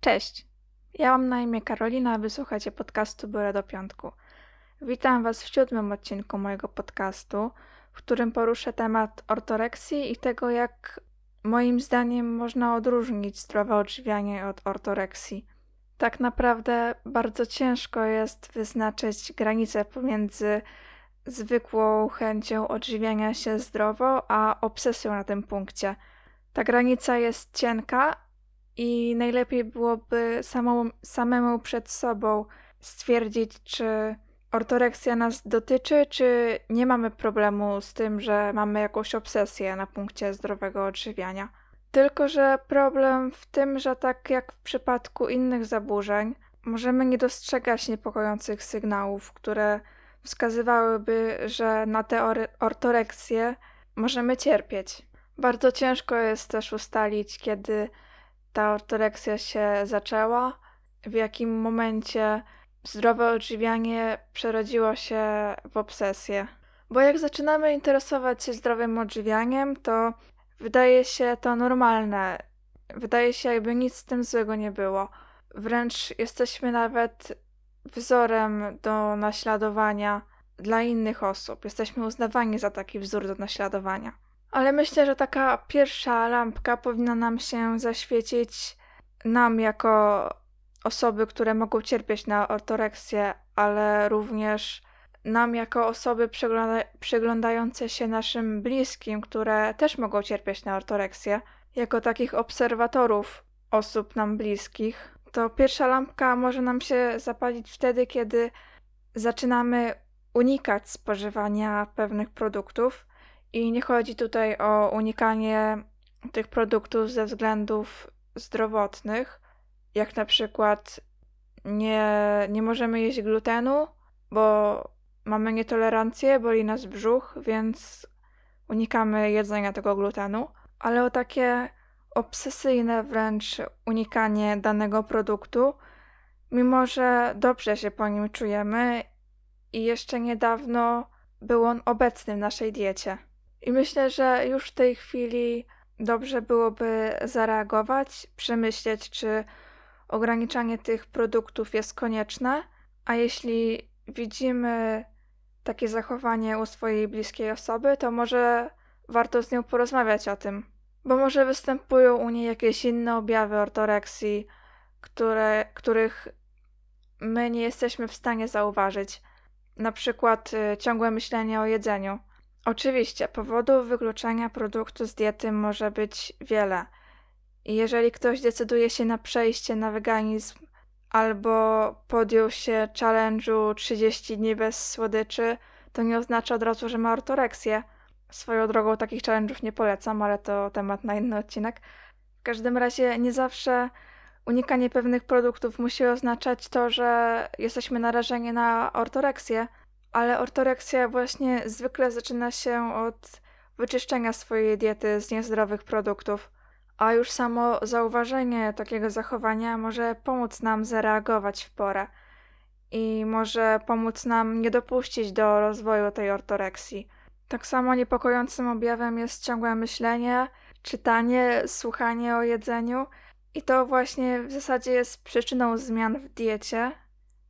Cześć, ja mam na imię Karolina, a wysłuchacie podcastu Biorę do Piątku. Witam Was w siódmym odcinku mojego podcastu, w którym poruszę temat ortoreksji i tego, jak moim zdaniem można odróżnić zdrowe odżywianie od ortoreksji. Tak naprawdę bardzo ciężko jest wyznaczyć granicę pomiędzy zwykłą chęcią odżywiania się zdrowo, a obsesją na tym punkcie. Ta granica jest cienka i najlepiej byłoby samą, samemu przed sobą stwierdzić, czy ortoreksja nas dotyczy, czy nie mamy problemu z tym, że mamy jakąś obsesję na punkcie zdrowego odżywiania. Tylko, że problem w tym, że tak jak w przypadku innych zaburzeń, możemy nie dostrzegać niepokojących sygnałów, które wskazywałyby, że na tę ortoreksję możemy cierpieć. Bardzo ciężko jest też ustalić, kiedy ta ortoreksja się zaczęła, w jakim momencie zdrowe odżywianie przerodziło się w obsesję. Bo jak zaczynamy interesować się zdrowym odżywianiem, to wydaje się to normalne. Wydaje się, jakby nic z tym złego nie było. Wręcz jesteśmy nawet wzorem do naśladowania dla innych osób. Jesteśmy uznawani za taki wzór do naśladowania. Ale myślę, że taka pierwsza lampka powinna nam się zaświecić nam jako osoby, które mogą cierpieć na ortoreksję, ale również nam jako osoby przygląda przyglądające się naszym bliskim, które też mogą cierpieć na ortoreksję, jako takich obserwatorów osób nam bliskich, to pierwsza lampka może nam się zapalić wtedy, kiedy zaczynamy unikać spożywania pewnych produktów. I nie chodzi tutaj o unikanie tych produktów ze względów zdrowotnych, jak na przykład nie, nie możemy jeść glutenu, bo mamy nietolerancję, boli nas brzuch, więc unikamy jedzenia tego glutenu, ale o takie obsesyjne wręcz unikanie danego produktu, mimo że dobrze się po nim czujemy i jeszcze niedawno był on obecny w naszej diecie. I myślę, że już w tej chwili dobrze byłoby zareagować, przemyśleć, czy ograniczanie tych produktów jest konieczne, a jeśli widzimy takie zachowanie u swojej bliskiej osoby, to może warto z nią porozmawiać o tym, bo może występują u niej jakieś inne objawy ortoreksji, które, których my nie jesteśmy w stanie zauważyć. Na przykład y, ciągłe myślenie o jedzeniu. Oczywiście, powodów wykluczenia produktu z diety może być wiele. Jeżeli ktoś decyduje się na przejście na weganizm albo podjął się challenge'u 30 dni bez słodyczy, to nie oznacza od razu, że ma ortoreksję. Swoją drogą takich challenge'ów nie polecam, ale to temat na inny odcinek. W każdym razie nie zawsze unikanie pewnych produktów musi oznaczać to, że jesteśmy narażeni na ortoreksję, ale ortoreksja właśnie zwykle zaczyna się od wyczyszczenia swojej diety z niezdrowych produktów. A już samo zauważenie takiego zachowania może pomóc nam zareagować w porę i może pomóc nam nie dopuścić do rozwoju tej ortoreksji. Tak samo niepokojącym objawem jest ciągłe myślenie, czytanie, słuchanie o jedzeniu i to właśnie w zasadzie jest przyczyną zmian w diecie,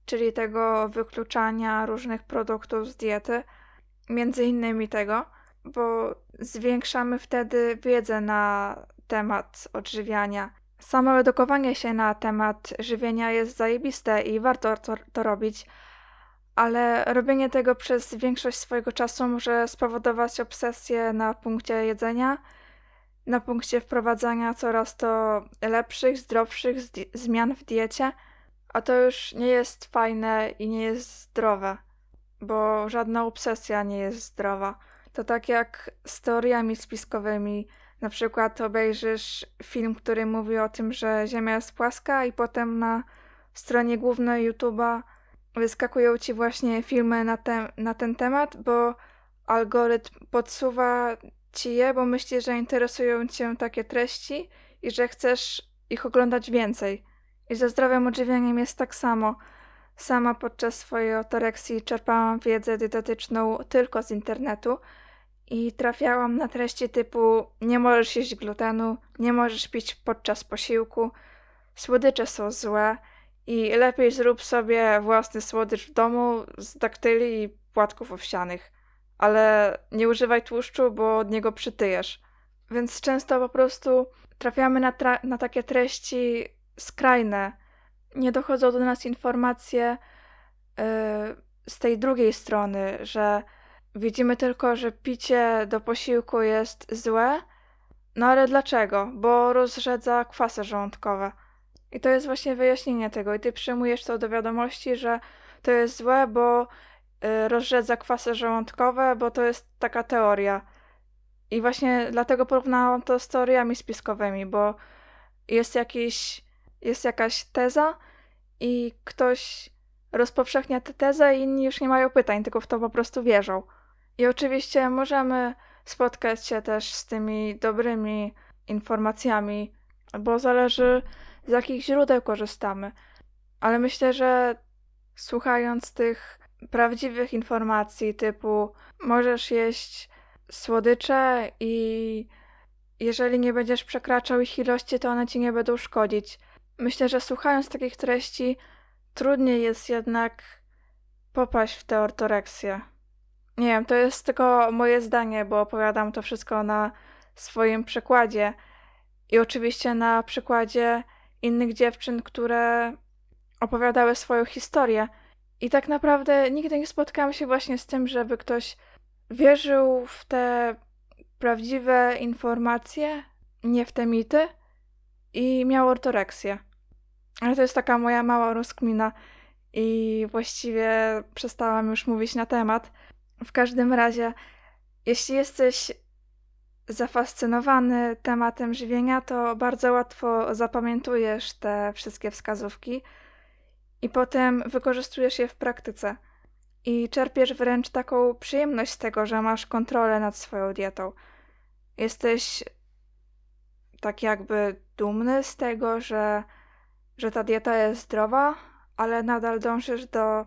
czyli tego wykluczania różnych produktów z diety, między innymi tego, bo zwiększamy wtedy wiedzę na temat odżywiania. Samo edukowanie się na temat żywienia jest zajebiste i warto to, to robić, ale robienie tego przez większość swojego czasu może spowodować obsesję na punkcie jedzenia, na punkcie wprowadzania coraz to lepszych, zdrowszych zmian w diecie, a to już nie jest fajne i nie jest zdrowe, bo żadna obsesja nie jest zdrowa. To tak jak z teoriami spiskowymi. Na przykład obejrzysz film, który mówi o tym, że Ziemia jest płaska, i potem na stronie głównej YouTube'a wyskakują ci właśnie filmy na, te, na ten temat, bo algorytm podsuwa ci je, bo myśli, że interesują cię takie treści i że chcesz ich oglądać więcej. I ze zdrowym odżywianiem jest tak samo. Sama podczas swojej ortoreksji czerpałam wiedzę dietetyczną tylko z internetu i trafiałam na treści typu nie możesz jeść glutenu, nie możesz pić podczas posiłku, słodycze są złe i lepiej zrób sobie własny słodycz w domu z daktyli i płatków owsianych. Ale nie używaj tłuszczu, bo od niego przytyjesz. Więc często po prostu trafiamy na, na takie treści skrajne. Nie dochodzą do nas informacje yy, z tej drugiej strony, że widzimy tylko, że picie do posiłku jest złe. No ale dlaczego? Bo rozrzedza kwasy żołądkowe. I to jest właśnie wyjaśnienie tego. I ty przyjmujesz to do wiadomości, że to jest złe, bo y, rozrzedza kwasy żołądkowe, bo to jest taka teoria. I właśnie dlatego porównałam to z teoriami spiskowymi, bo jest jakiś, jest jakaś teza i ktoś rozpowszechnia tę tezę i inni już nie mają pytań, tylko w to po prostu wierzą. I oczywiście możemy spotkać się też z tymi dobrymi informacjami, bo zależy z jakich źródeł korzystamy. Ale myślę, że słuchając tych prawdziwych informacji, typu możesz jeść słodycze i jeżeli nie będziesz przekraczał ich ilości, to one ci nie będą szkodzić. Myślę, że słuchając takich treści, trudniej jest jednak popaść w tę ortoreksję. Nie wiem, to jest tylko moje zdanie, bo opowiadam to wszystko na swoim przykładzie. I oczywiście na przykładzie innych dziewczyn, które opowiadały swoją historię. I tak naprawdę nigdy nie spotkałam się właśnie z tym, żeby ktoś wierzył w te prawdziwe informacje, nie w te mity i miał ortoreksję. Ale to jest taka moja mała rozkmina i właściwie przestałam już mówić na temat. W każdym razie, jeśli jesteś zafascynowany tematem żywienia, to bardzo łatwo zapamiętujesz te wszystkie wskazówki i potem wykorzystujesz je w praktyce. I czerpiesz wręcz taką przyjemność z tego, że masz kontrolę nad swoją dietą. Jesteś tak jakby dumny z tego, że, że ta dieta jest zdrowa, ale nadal dążysz do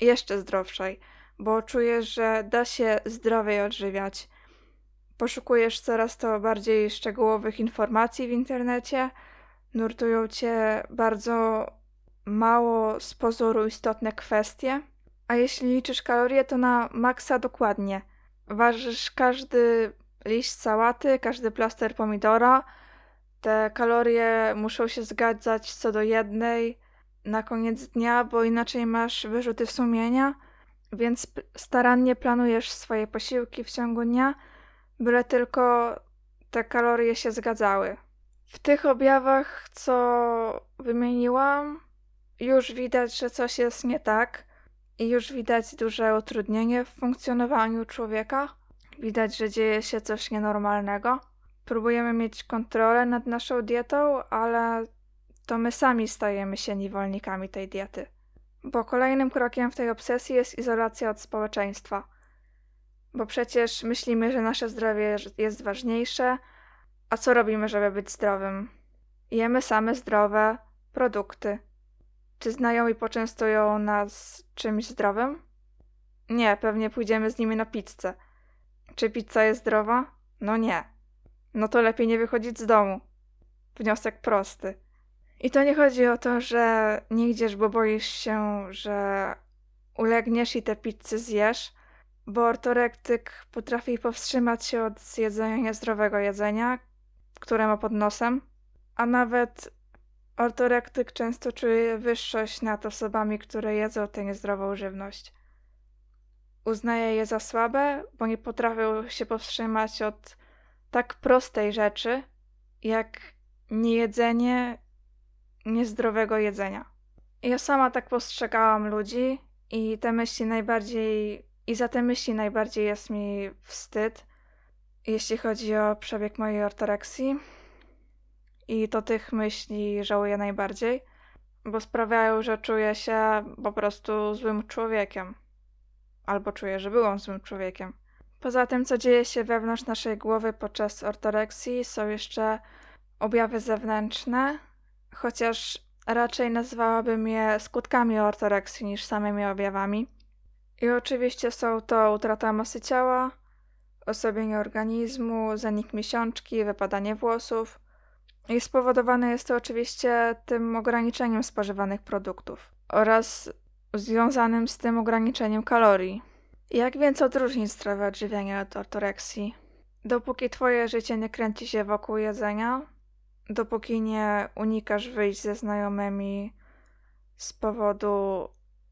jeszcze zdrowszej, bo czujesz, że da się zdrowiej odżywiać Poszukujesz coraz to bardziej szczegółowych informacji w internecie, nurtują cię bardzo mało z pozoru istotne kwestie, a jeśli liczysz kalorie, to na maksa dokładnie. Ważysz każdy liść sałaty, każdy plaster pomidora. Te kalorie muszą się zgadzać co do jednej na koniec dnia, bo inaczej masz wyrzuty sumienia, więc starannie planujesz swoje posiłki w ciągu dnia byle tylko te kalorie się zgadzały. W tych objawach, co wymieniłam, już widać, że coś jest nie tak i już widać duże utrudnienie w funkcjonowaniu człowieka. Widać, że dzieje się coś nienormalnego. Próbujemy mieć kontrolę nad naszą dietą, ale to my sami stajemy się niewolnikami tej diety. Bo kolejnym krokiem w tej obsesji jest izolacja od społeczeństwa bo przecież myślimy, że nasze zdrowie jest ważniejsze, a co robimy, żeby być zdrowym? Jemy same zdrowe produkty. Czy znajomi poczęstują nas czymś zdrowym? Nie, pewnie pójdziemy z nimi na pizzę. Czy pizza jest zdrowa? No nie. No to lepiej nie wychodzić z domu. Wniosek prosty. I to nie chodzi o to, że nie idziesz, bo boisz się, że ulegniesz i te pizzy zjesz, bo ortorektyk potrafi powstrzymać się od zjedzenia niezdrowego jedzenia, które ma pod nosem, a nawet ortorektyk często czuje wyższość nad osobami, które jedzą tę niezdrową żywność. Uznaje je za słabe, bo nie potrafią się powstrzymać od tak prostej rzeczy, jak niejedzenie niezdrowego jedzenia. Ja sama tak postrzegałam ludzi i te myśli najbardziej i za te myśli najbardziej jest mi wstyd, jeśli chodzi o przebieg mojej ortoreksji. I to tych myśli żałuję najbardziej, bo sprawiają, że czuję się po prostu złym człowiekiem. Albo czuję, że byłam złym człowiekiem. Poza tym, co dzieje się wewnątrz naszej głowy podczas ortoreksji, są jeszcze objawy zewnętrzne, chociaż raczej nazwałabym je skutkami ortoreksji niż samymi objawami. I oczywiście są to utrata masy ciała, osłabienie organizmu, zanik miesiączki, wypadanie włosów, I spowodowane jest to oczywiście tym ograniczeniem spożywanych produktów oraz związanym z tym ograniczeniem kalorii. Jak więc odróżnić zdrowe odżywianie od ortoreksji? Dopóki twoje życie nie kręci się wokół jedzenia, dopóki nie unikasz wyjść ze znajomymi z powodu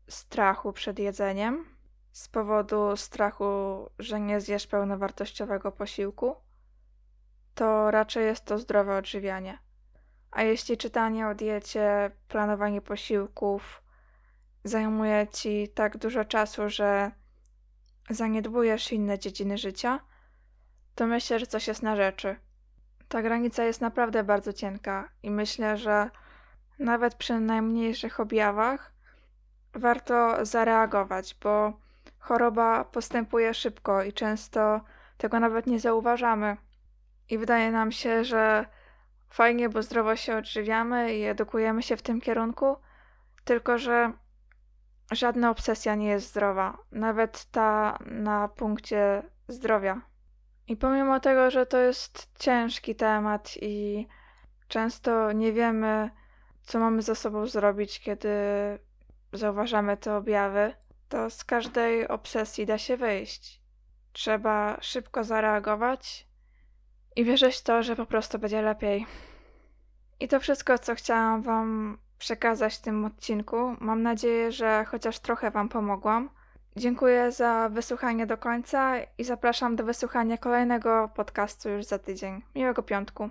strachu przed jedzeniem, z powodu strachu, że nie zjesz pełnowartościowego posiłku, to raczej jest to zdrowe odżywianie. A jeśli czytanie o diecie, planowanie posiłków zajmuje ci tak dużo czasu, że zaniedbujesz inne dziedziny życia, to myślę, że coś jest na rzeczy. Ta granica jest naprawdę bardzo cienka i myślę, że nawet przy najmniejszych objawach warto zareagować, bo choroba postępuje szybko i często tego nawet nie zauważamy. I wydaje nam się, że fajnie, bo zdrowo się odżywiamy i edukujemy się w tym kierunku, tylko że żadna obsesja nie jest zdrowa, nawet ta na punkcie zdrowia. I pomimo tego, że to jest ciężki temat i często nie wiemy, co mamy ze sobą zrobić, kiedy zauważamy te objawy, to z każdej obsesji da się wyjść. Trzeba szybko zareagować i wierzyć to, że po prostu będzie lepiej. I to wszystko, co chciałam Wam przekazać w tym odcinku. Mam nadzieję, że chociaż trochę Wam pomogłam. Dziękuję za wysłuchanie do końca i zapraszam do wysłuchania kolejnego podcastu już za tydzień. Miłego piątku.